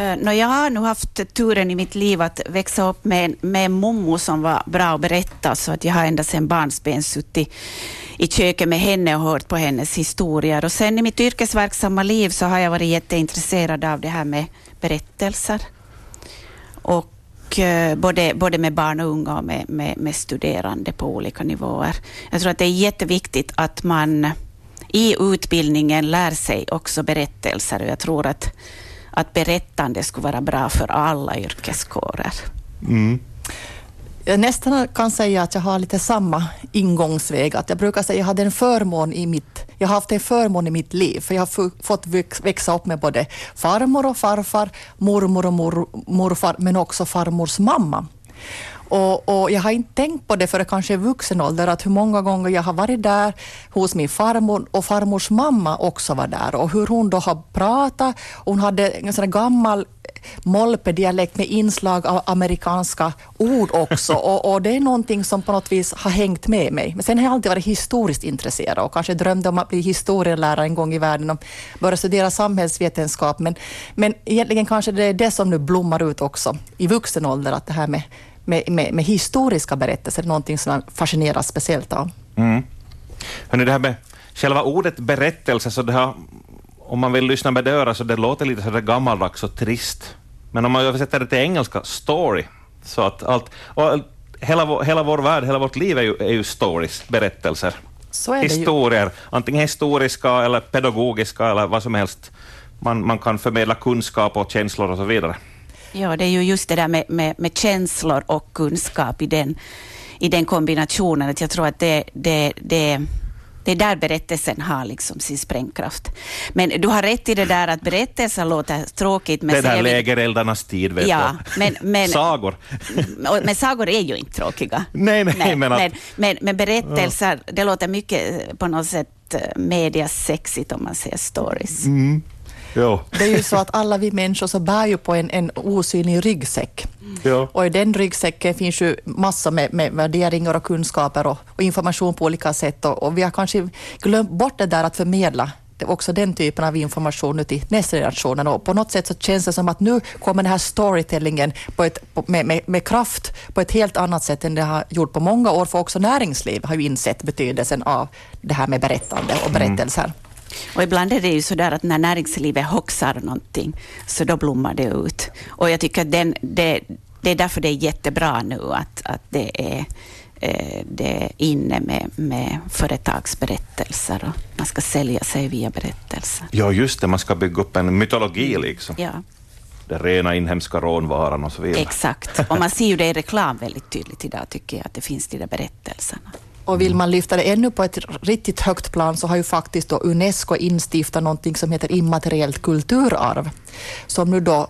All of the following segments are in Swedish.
Eh, no, jag har nu haft turen i mitt liv att växa upp med, med en mommo som var bra att berätta, så att jag har ända sedan barnsben suttit i köket med henne och hört på hennes historier. Och sen i mitt yrkesverksamma liv så har jag varit jätteintresserad av det här med berättelser. Och eh, både, både med barn och unga och med, med, med studerande på olika nivåer. Jag tror att det är jätteviktigt att man i utbildningen lär sig också berättelser och jag tror att att berättande skulle vara bra för alla yrkeskårer. Mm. Jag nästan kan säga att jag har lite samma ingångsväg. Att jag brukar säga att jag hade en förmån i mitt jag har haft en förmån i mitt liv, för jag har fått växa upp med både farmor och farfar, mormor och mor, morfar, men också farmors mamma. Och, och, jag har inte tänkt på det förrän kanske i vuxen ålder, att hur många gånger jag har varit där hos min farmor och farmors mamma också var där och hur hon då har pratat. Hon hade en sån gammal molpedialekt med inslag av amerikanska ord också och, och, det är någonting som på något vis har hängt med mig. Men sen har jag alltid varit historiskt intresserad och kanske drömde om att bli historielärare en gång i världen och börja studera samhällsvetenskap. Men, men egentligen kanske det är det som nu blommar ut också i vuxen ålder, att det här med med, med, med historiska berättelser, någonting som jag fascineras speciellt av. Mm. Hörrni, det här med själva ordet berättelse, så det har, om man vill lyssna med örat så det låter lite sådär gammaldags och trist. Men om man översätter det till engelska, story, så att allt, och hela, hela vår värld, hela vårt liv är ju, är ju stories, berättelser. Historier, antingen historiska eller pedagogiska eller vad som helst. Man, man kan förmedla kunskap och känslor och så vidare. Ja, det är ju just det där med, med, med känslor och kunskap i den, i den kombinationen. Att jag tror att det, det, det, det är där berättelsen har liksom sin sprängkraft. Men du har rätt i det där att berättelser låter tråkigt. Men det där lägereldarnas tid, vet ja, men, men, sagor. Men sagor är ju inte tråkiga. Nej, nej, nej men, men, men, men, berättelser, det låter mycket på något sätt eh, mediasexigt om man säger stories. Mm. Jo. Det är ju så att alla vi människor så bär ju på en, en osynlig ryggsäck. Ja. Och i den ryggsäcken finns ju massor med, med värderingar och kunskaper och, och, information på olika sätt. Och, och, vi har kanske glömt bort det där att förmedla också den typen av information nu till nästa generation. Och på något sätt så känns det som att nu kommer den här storytellingen på ett, på, med, med, med, kraft på ett helt annat sätt än det har gjort på många år, för också näringsliv har ju insett betydelsen av det här med berättande och berättelser. Mm. Och ibland är det ju så där att när näringslivet hoxar någonting, så då blommar det ut. Och jag tycker att den, det, det är därför det är jättebra nu att, att det är eh, det är inne med, med företagsberättelser och man ska sälja sig via berättelser. Ja, just det, man ska bygga upp en mytologi liksom. Ja. Den rena inhemska rånvaran och så vidare. Exakt, och man ser ju det i reklam väldigt tydligt idag tycker jag, att det finns de där berättelserna. Och vill man lyfta det ännu på ett riktigt högt plan så har ju faktiskt då Unesco instiftat någonting som heter immateriellt kulturarv. Som nu då,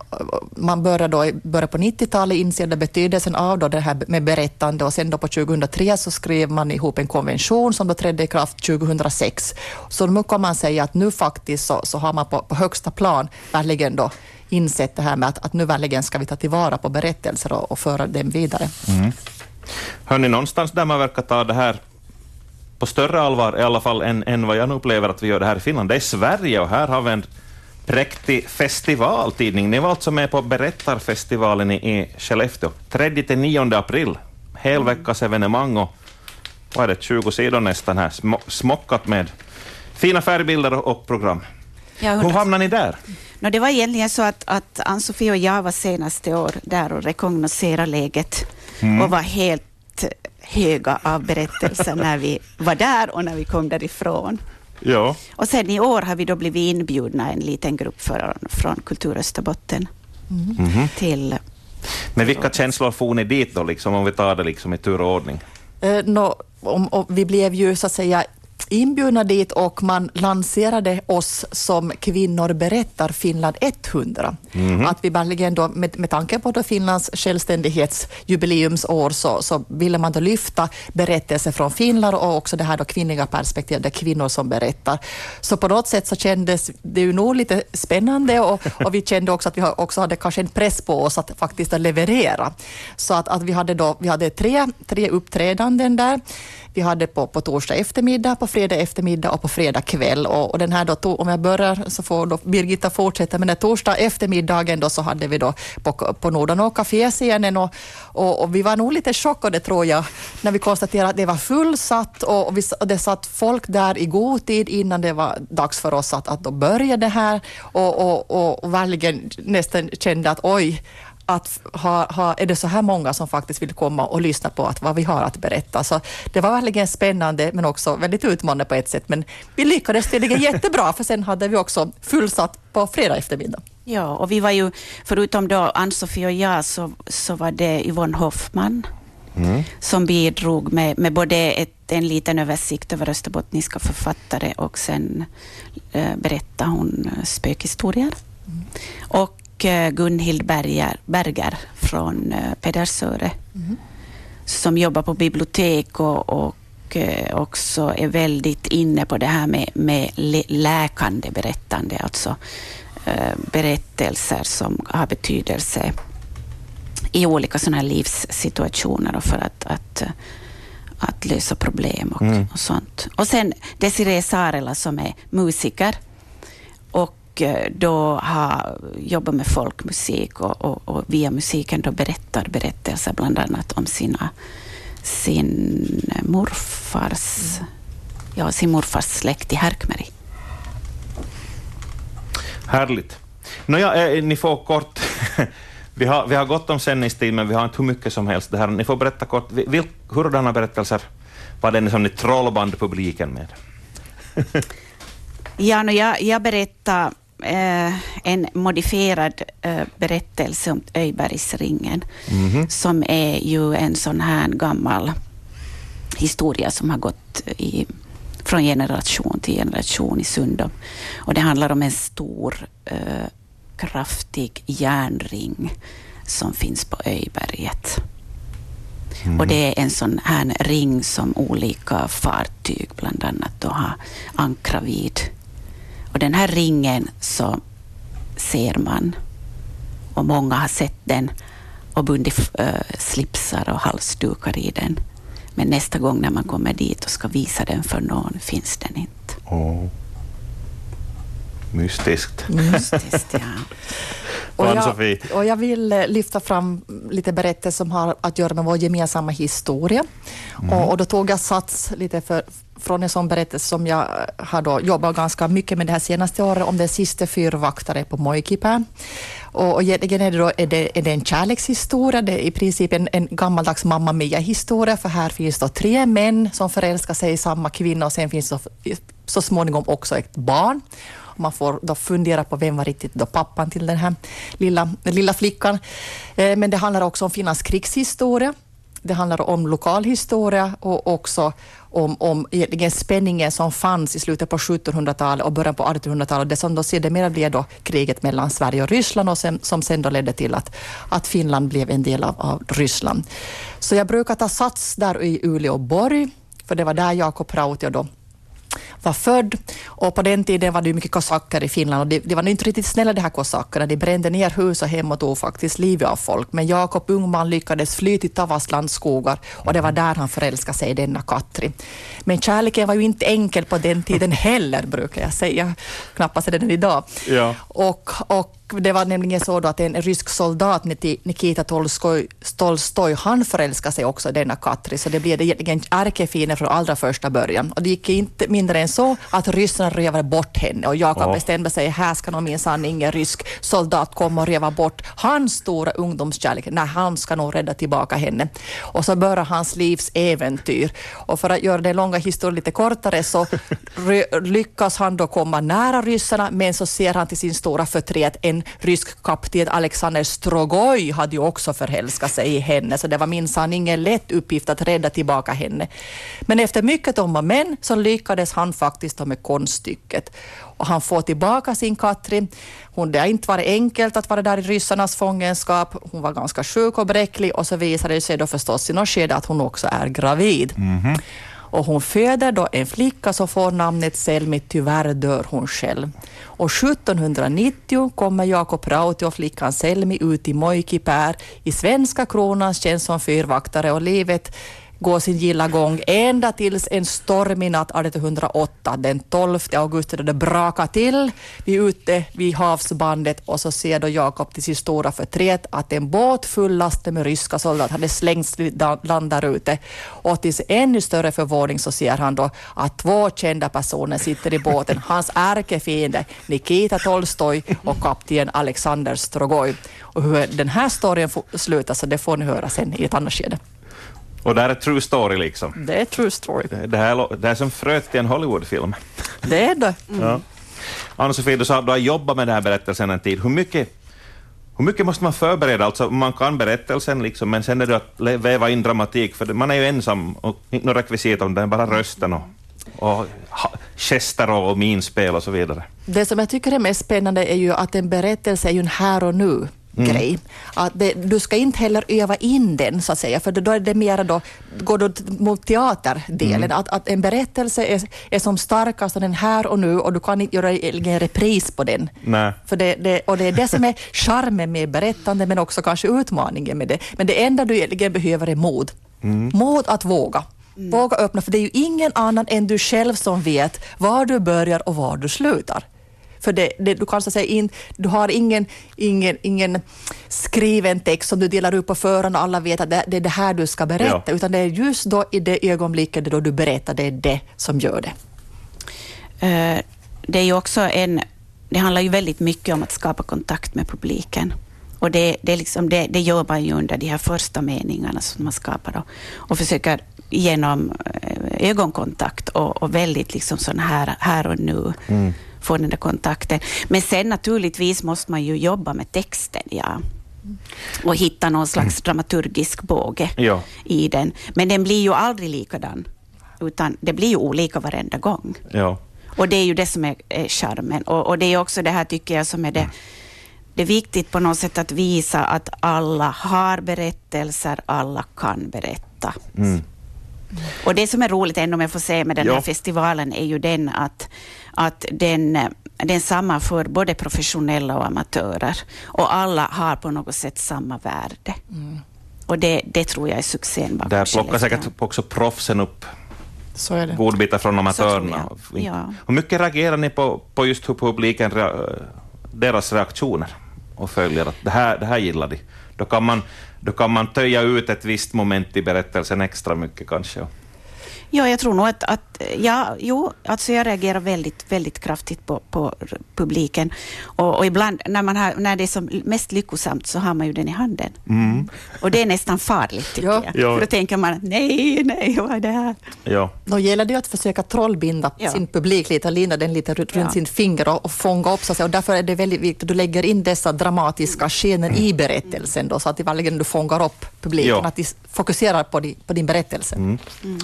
man började då började på 90-talet inse betydelsen av då det här med berättande och sen då på 2003 så skrev man ihop en konvention som då trädde i kraft 2006. Så nu kan man säga att nu faktiskt så, så har man på, på högsta plan verkligen då insett det här med att, att nu verkligen ska vi ta tillvara på berättelser och, och föra dem vidare. Mm. Hörni, någonstans där man verkar ta det här på större allvar i alla fall än, än vad jag nu upplever att vi gör det här i Finland. Det är Sverige och här har vi en präktig festivaltidning. Ni var alltså med på Berättarfestivalen i, Skellefteå 3-9 april. Helveckas evenemang och vad är det, 20 sidor nästan här, smockat med fina färgbilder och program. Hur hamnade ni där? No, det var egentligen så att, att Ann-Sofie och jag var senaste år där och rekognoserade läget mm. och var helt höga av berättelser när vi var där och när vi kom därifrån. Ja. Och sen i år har vi då blivit inbjudna, en liten grupp för, från Kultur Österbotten, mm. Mm. till... Men vilka känslor får ni dit då, liksom, om vi tar det liksom i tur och ordning? Uh, no, om, om, vi blev ju så att säga inbjudna dit och man lanserade oss som Kvinnor berättar Finland 100. Mm. Att vi verkligen då, med, med tanke på då Finlands självständighetsjubileumsår så, så ville man då lyfta berättelser från Finland och också det här då kvinnliga perspektivet, det kvinnor som berättar. Så på något sätt så kändes det ju nog lite spännande och, och vi kände också att vi också hade kanske en press på oss att faktiskt leverera. Så att, att vi hade då, vi hade tre, tre uppträdanden där. Vi hade på, på torsdag eftermiddag, på fredag eftermiddag och på fredag kväll. Och, och den här då, om jag börjar så får då Birgitta fortsätta, men den torsdag eftermiddagen då så hade vi då på, på Nordanå kaféscenen och, och, och, vi var nog lite chockade tror jag när vi konstaterade att det var fullsatt och, och, vi, och det satt folk där i god tid innan det var dags för oss att, att då börja det här och, och, och, och verkligen nästan kände att oj, att ha, ha, är det så här många som faktiskt vill komma och lyssna på att, vad vi har att berätta. Så det var verkligen spännande men också väldigt utmanande på ett sätt. Men vi lyckades tydligen jättebra för sen hade vi också fullsatt på fredag eftermiddag. Ja, och vi var ju, förutom då Ann-Sofie och jag, så, så var det Yvonne Hoffman mm. som bidrog med, med både ett, en liten översikt över österbottniska författare och sen eh, berättade hon spökhistorier. Mm. Och Eh, Gunhild Berger, Berger från eh, Pedersöre mm. som jobbar på bibliotek och, och eh, också är väldigt inne på det här med, med läkande berättande, alltså berättelser som har betydelse i olika sådana här livssituationer och för att, att, att lösa problem och, mm. och sånt. Och sen Desiree Sarela som är musiker och då har jobbat med folkmusik och, och, och, via musiken då berättar berättelser bland annat om sina, sin morfars, ja, sin morfars släkt i Härkmeri. Härligt. Nåja, eh, ni får kort... vi, har, vi har gott om sändningstid, men vi har inte hur mycket som helst. Det här. Ni får berätta kort, vil, hurdana berättelser var det som ni trollband publiken med? ja, no, jag, jag berättar eh, en modifierad eh, berättelse om Öjbergsringen, mm -hmm. som är ju en sån här gammal historia som har gått i, från generation till generation i Sundom. Och det handlar om en stor, eh, kraftig järnring som finns på Öjberget. Mm. Och det är en sån här ring som olika fartyg bland annat då har ankrat vid. Och den här ringen så ser man och många har sett den och bundit äh, slipsar och halsdukar i den. Men nästa gång när man kommer dit och ska visa den för någon finns den inte. Oh. Mystiskt. Mystiskt, ja. Och, jag, och jag vill eh, lyfta fram lite berättelser som har att göra med vår gemensamma historia. Mm. Och, och, då tog jag sats lite för, från en sån berättelse som jag har då jobbat ganska mycket med det här senaste året om den sista fyrvaktare på Moikipää. Och, och egentligen är det, då, är, det, är det en kärlekshistoria, det är i princip en, en gammaldags Mamma Mia-historia, för här finns då tre män som förälskar sig i samma kvinna och sen finns det så småningom också ett barn. Man får då fundera på vem var riktigt då pappan till den här lilla, lilla flickan. Eh, men det handlar också om Finlands krigshistoria. Det handlar om lokalhistoria och också om, om egentligen spänningen som fanns i slutet på 1700-talet och början på 1800-talet, det som då sedermera blev då kriget mellan Sverige och Ryssland och sen, som sen då ledde till att, att Finland blev en del av, av Ryssland. Så jag brukar ta sats där i Uleåborg, för det var där Jakob Rautio då var född. Och på den tiden var det mycket kosacker i Finland och de, de var inte riktigt snälla de här kosackerna. De brände ner hus och hem och tog faktiskt livet av folk. Men Jakob Ungman lyckades fly till Tavastlands skogar och det var där han förälskade sig i denna Katri. Men kärleken var ju inte enkel på den tiden heller, brukar jag säga. Knappast är den idag. Ja. Och, och det var nämligen så att en rysk soldat, Nikita Tolstoj, Tolstoj han förälskade sig också i denna Katri, så det blev egentligen ärkefienden från allra första början. Och det gick inte mindre än så att ryssarna rövade bort henne och Jakob oh. bestämde sig, här ska nog minsann ingen rysk soldat komma och röva bort hans stora ungdomskärlek. Nej, han ska nog rädda tillbaka henne. Och så börjar hans livs äventyr. Och för att göra den långa historien lite kortare så lyckas han då komma nära ryssarna, men så ser han till sin stora förtret en rysk kapten Alexander Strogoj hade ju också förälskat sig i henne, så det var minsann ingen lätt uppgift att rädda tillbaka henne. Men efter mycket om och men så lyckades han faktiskt med konststycket och han får tillbaka sin Katrin. Hon, det har inte varit enkelt att vara där i ryssarnas fångenskap. Hon var ganska sjuk och bräcklig och så visade det sig då förstås i något skede att hon också är gravid. Mm -hmm. Och hon föder då en flicka som får namnet Selmi, tyvärr dör hon själv. Och 1790 kommer Jakob Rauti och flickan Selmi ut i Moikipär i svenska kronans tjänst som fyrvaktare och livet gå sin gilla gång ända tills en stormig natt 1808, den 12 augusti, då det brakar till. Vi är ute vid havsbandet och så ser då Jakob till sin stora förtret att en båt fullastad med ryska soldater hade slängts land där ute. Och till sin ännu större förvåning så ser han då att två kända personer sitter i båten. Hans ärkefiende Nikita Tolstoj och kapten Alexander Strogoj. Och hur den här storyn slutar så det får ni höra sen i ett annat skede. Och det här är true story liksom? Det är true story. Det, här, det är som fröet till en Hollywoodfilm. Det är det. Mm. Ja. Ann-Sofie, du sa att du har jobbat med den här berättelsen en tid. Hur mycket, hur mycket måste man förbereda? Alltså, man kan berättelsen, liksom, men sen är det att väva in dramatik, för man är ju ensam och inte några rekvisit om det är bara rösten och, och gester och minspel och så vidare. Det som jag tycker är mest spännande är ju att en berättelse är ju en här och nu mm. grej. Att det, du ska inte heller öva in den, så att säga, för då är det mer då, går du mot teaterdelen. Mm. Att, att en berättelse är, är som starkast den här och nu och du kan inte göra en repris på den. Nej. För det, det, och det är det som är charmen med berättande, men också kanske utmaningen med det. Men det enda du egentligen behöver är mod. Mm. Mod att våga. Mm. Våga öppna, för det är ju ingen annan än du själv som vet var du börjar och var du slutar. För det, det, du, kan så säga in, du har ingen, ingen, ingen skriven text som du delar upp på förhand och alla vet att det, det är det här du ska berätta, ja. utan det är just då i det ögonblicket då du berättar, det är det som gör det. Uh, det är ju också en... Det handlar ju väldigt mycket om att skapa kontakt med publiken. Och det, det, liksom, det, det gör man ju under de här första meningarna som man skapar då, och försöker genom eh, ögonkontakt och, och väldigt liksom sån här, här och nu mm få den där kontakten. Men sen naturligtvis måste man ju jobba med texten, ja. Och hitta någon slags mm. dramaturgisk båge ja. i den. Men den blir ju aldrig likadan, utan det blir ju olika varenda gång. Ja. Och det är ju det som är, är charmen. Och, och det är också det här, tycker jag, som är det det är viktigt på något sätt att visa att alla har berättelser, alla kan berätta. Mm. Och det som är roligt, ändå om jag får säga med den ja. här festivalen, är ju den att, att den, den sammanför både professionella och amatörer. Och alla har på något sätt samma värde. Mm. Och det, det tror jag är succén bakom Där plockar säkert också proffsen upp så är det. godbitar från amatörerna. Ja. Hur mycket reagerar ni på, på just hur publiken, deras reaktioner och följer att det här, det här gillar de? Då kan man då kan man töja ut ett visst moment i berättelsen extra mycket kanske. Ja, jag tror nog att, att ja, jo, alltså jag reagerar väldigt, väldigt kraftigt på, på publiken. Och, och, ibland när, man har, när det är som mest lyckosamt så har man ju den i handen. Mm. Och det är nästan farligt tycker ja. jag. Ja. För då tänker man, nej, nej, vad är det här? Ja. Då gäller det att försöka trollbinda ja. sin publik lite, linda den lite runt ja. sin finger och, och fånga upp sig. Och därför är det väldigt viktigt att du lägger in dessa dramatiska scener mm. i berättelsen då, så att verkligen du fångar upp publiken, ja. att de fokuserar på, di, på din berättelse. Mm. Mm.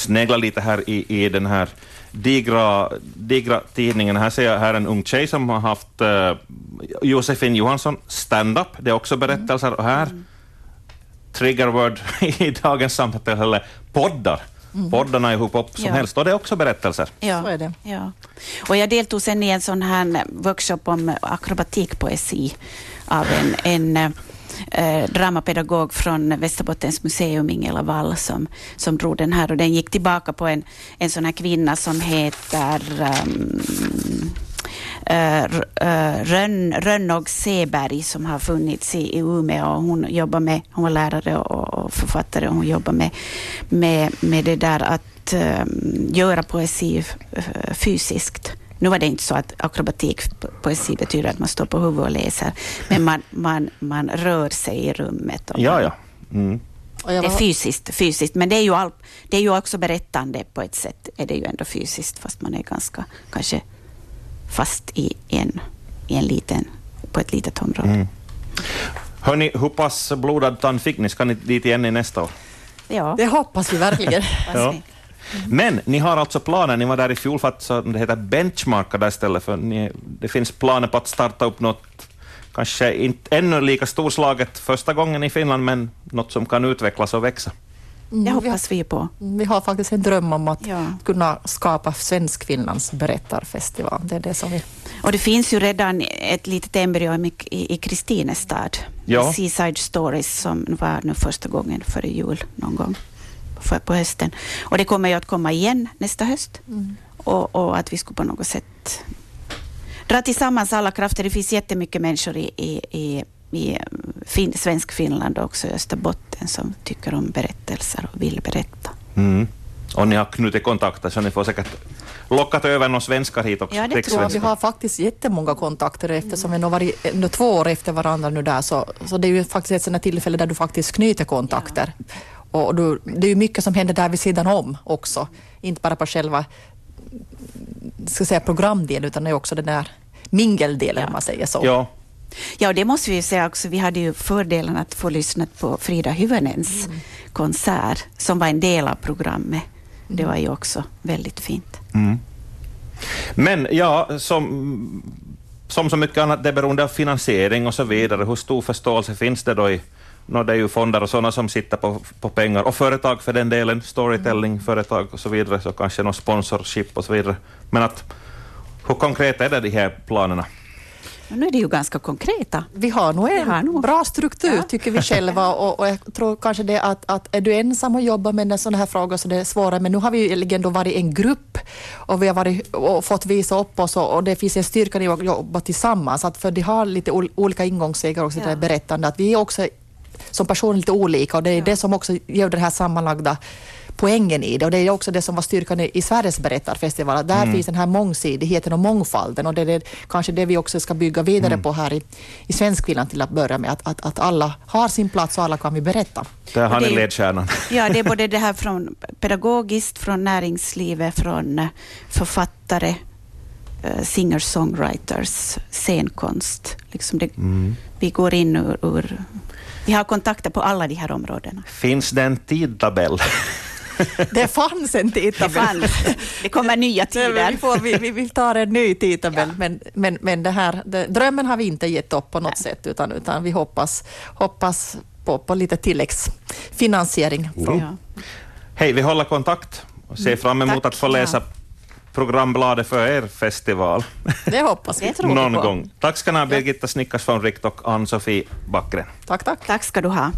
Jag sneglar lite här i, i den här digra, digra tidningen. Här ser jag här en ung tjej som har haft uh, Josefin Johansson stand-up. Det är också berättelser. Och här, mm. triggerword i dagens samtal, poddar. Mm. Poddarna är hur pop som ja. helst och det är också berättelser. Ja. Så är det. Ja. Och jag deltog sen i en sån här workshop om akrobatikpoesi av en, en eh, dramapedagog från Västerbottens museum, Ingela Wall, som, som drog den här. Och den gick tillbaka på en, en sån här kvinna som heter um, uh, Rönn, Rönnog Seberg som har funnits i, i Umeå. Och hon, jobbar med, hon var lärare och, och författare och hon jobbar med, med, med det där att um, göra poesi eh, fysiskt. Nu var det inte så att akrobatik poesi betyder att man står på huvudet och läser, men man, man, man rör sig i rummet. ja, man, ja. Mm. Det är fysiskt, fysiskt, men det är, ju all, det är ju också berättande på ett sätt. är det ju ändå fysiskt, fast man är ganska kanske fast i en, i en liten, på ett litet område. Mm. Hörni, hur pass blodad tand fick ni? Ska ni dit igen i nästa år? Ja. Det hoppas vi verkligen. ja. Men ni har alltså planer, ni var där i fjol för att så det heter benchmarka där istället för ni, det finns planer på att starta upp något, kanske inte ännu lika storslaget första gången i Finland, men något som kan utvecklas och växa. Mm, det hoppas vi på. Vi har faktiskt en dröm om att ja. kunna skapa Svensk-Finlands berättarfestival. Det är det som vi... Och det finns ju redan ett litet embryo i, i Kristinestad, ja. Seaside Stories, som var nu första gången före jul någon gång för, på hösten. Och det kommer ju att komma igen nästa höst. Mm. Och, och, att vi skulle på något sätt dra tillsammans alla krafter. Det finns jättemycket människor i, i, i, i fin, svensk Finland och också i Österbotten som tycker om berättelser och vill berätta. Mm. Och ni har knutit kontakter så ni får säkert lockat över några svenskar hit också. Ja, det tror jag. Vi har faktiskt jättemånga kontakter eftersom vi har varit ändå två år efter varandra nu där så, så det är ju faktiskt ett sådant tillfälle där du faktiskt knyter kontakter. Ja. Och du, det är ju mycket som händer där vid sidan om också, inte bara på själva ska säga, programdelen utan det är också den där mingeldelen ja. om man säger så. Ja. Ja, det måste vi säga också. Vi hade ju fördelen att få lyssna på Frida Hyvönens mm. konsert som var en del av programmet. Det var ju också väldigt fint. Mm. Men ja, som, som så mycket annat, det är beroende av finansiering och så vidare. Hur stor förståelse finns det då i No, det är ju fonder och sådana som sitter på, på pengar och företag för den delen, storytelling-företag och så vidare, så kanske någon sponsorship och så vidare. Men att, hur konkret är det, de här planerna? nu är det ju ganska konkreta. Vi har nog en har nog. bra struktur, ja. tycker vi själva. Och, och, jag tror kanske det att, att är du ensam och jobbar med sådana här frågor så det är svårare. Men nu har vi ju ändå varit en grupp och vi har varit, och fått visa upp oss och, och det finns en styrka i att jobba tillsammans. Att för de har lite olika ingångsvägar också till ja. det berättande. Att vi är också som personer lite olika och det är ja. det som också gör den här sammanlagda poängen i det och det är också det som var styrkan i, Sveriges berättarfestival. Där mm. finns den här mångsidigheten och mångfalden och det är det, kanske det vi också ska bygga vidare mm. på här i, i Svenskfinland till att börja med, att, att, att alla har sin plats och alla kan vi berätta. Där har ni ledstjärnan. Ja, det är både det här från pedagogiskt, från näringslivet, från eh, författare, eh, singer-songwriters, scenkonst. Liksom det, mm. Vi går in ur, ur vi har kontakter på alla de här områdena. Finns det en tidtabell? Det fanns en tidtabell. Det, det kommer nya tider. Vi, får, vi, vi tar en ny tidtabell, ja. men, men, men det här, det, drömmen har vi inte gett upp på något Nej. sätt, utan, utan vi hoppas, hoppas på, på lite tilläggsfinansiering. Mm. Ja. Hej, vi håller kontakt och ser fram emot Tack. att få läsa programbladet för er festival. Det hoppas vi. Någon gång. Tack ska ni ha, Birgitta Snickars von Richt och Ann-Sofie Backren. Tack, tack. Tack ska du ha.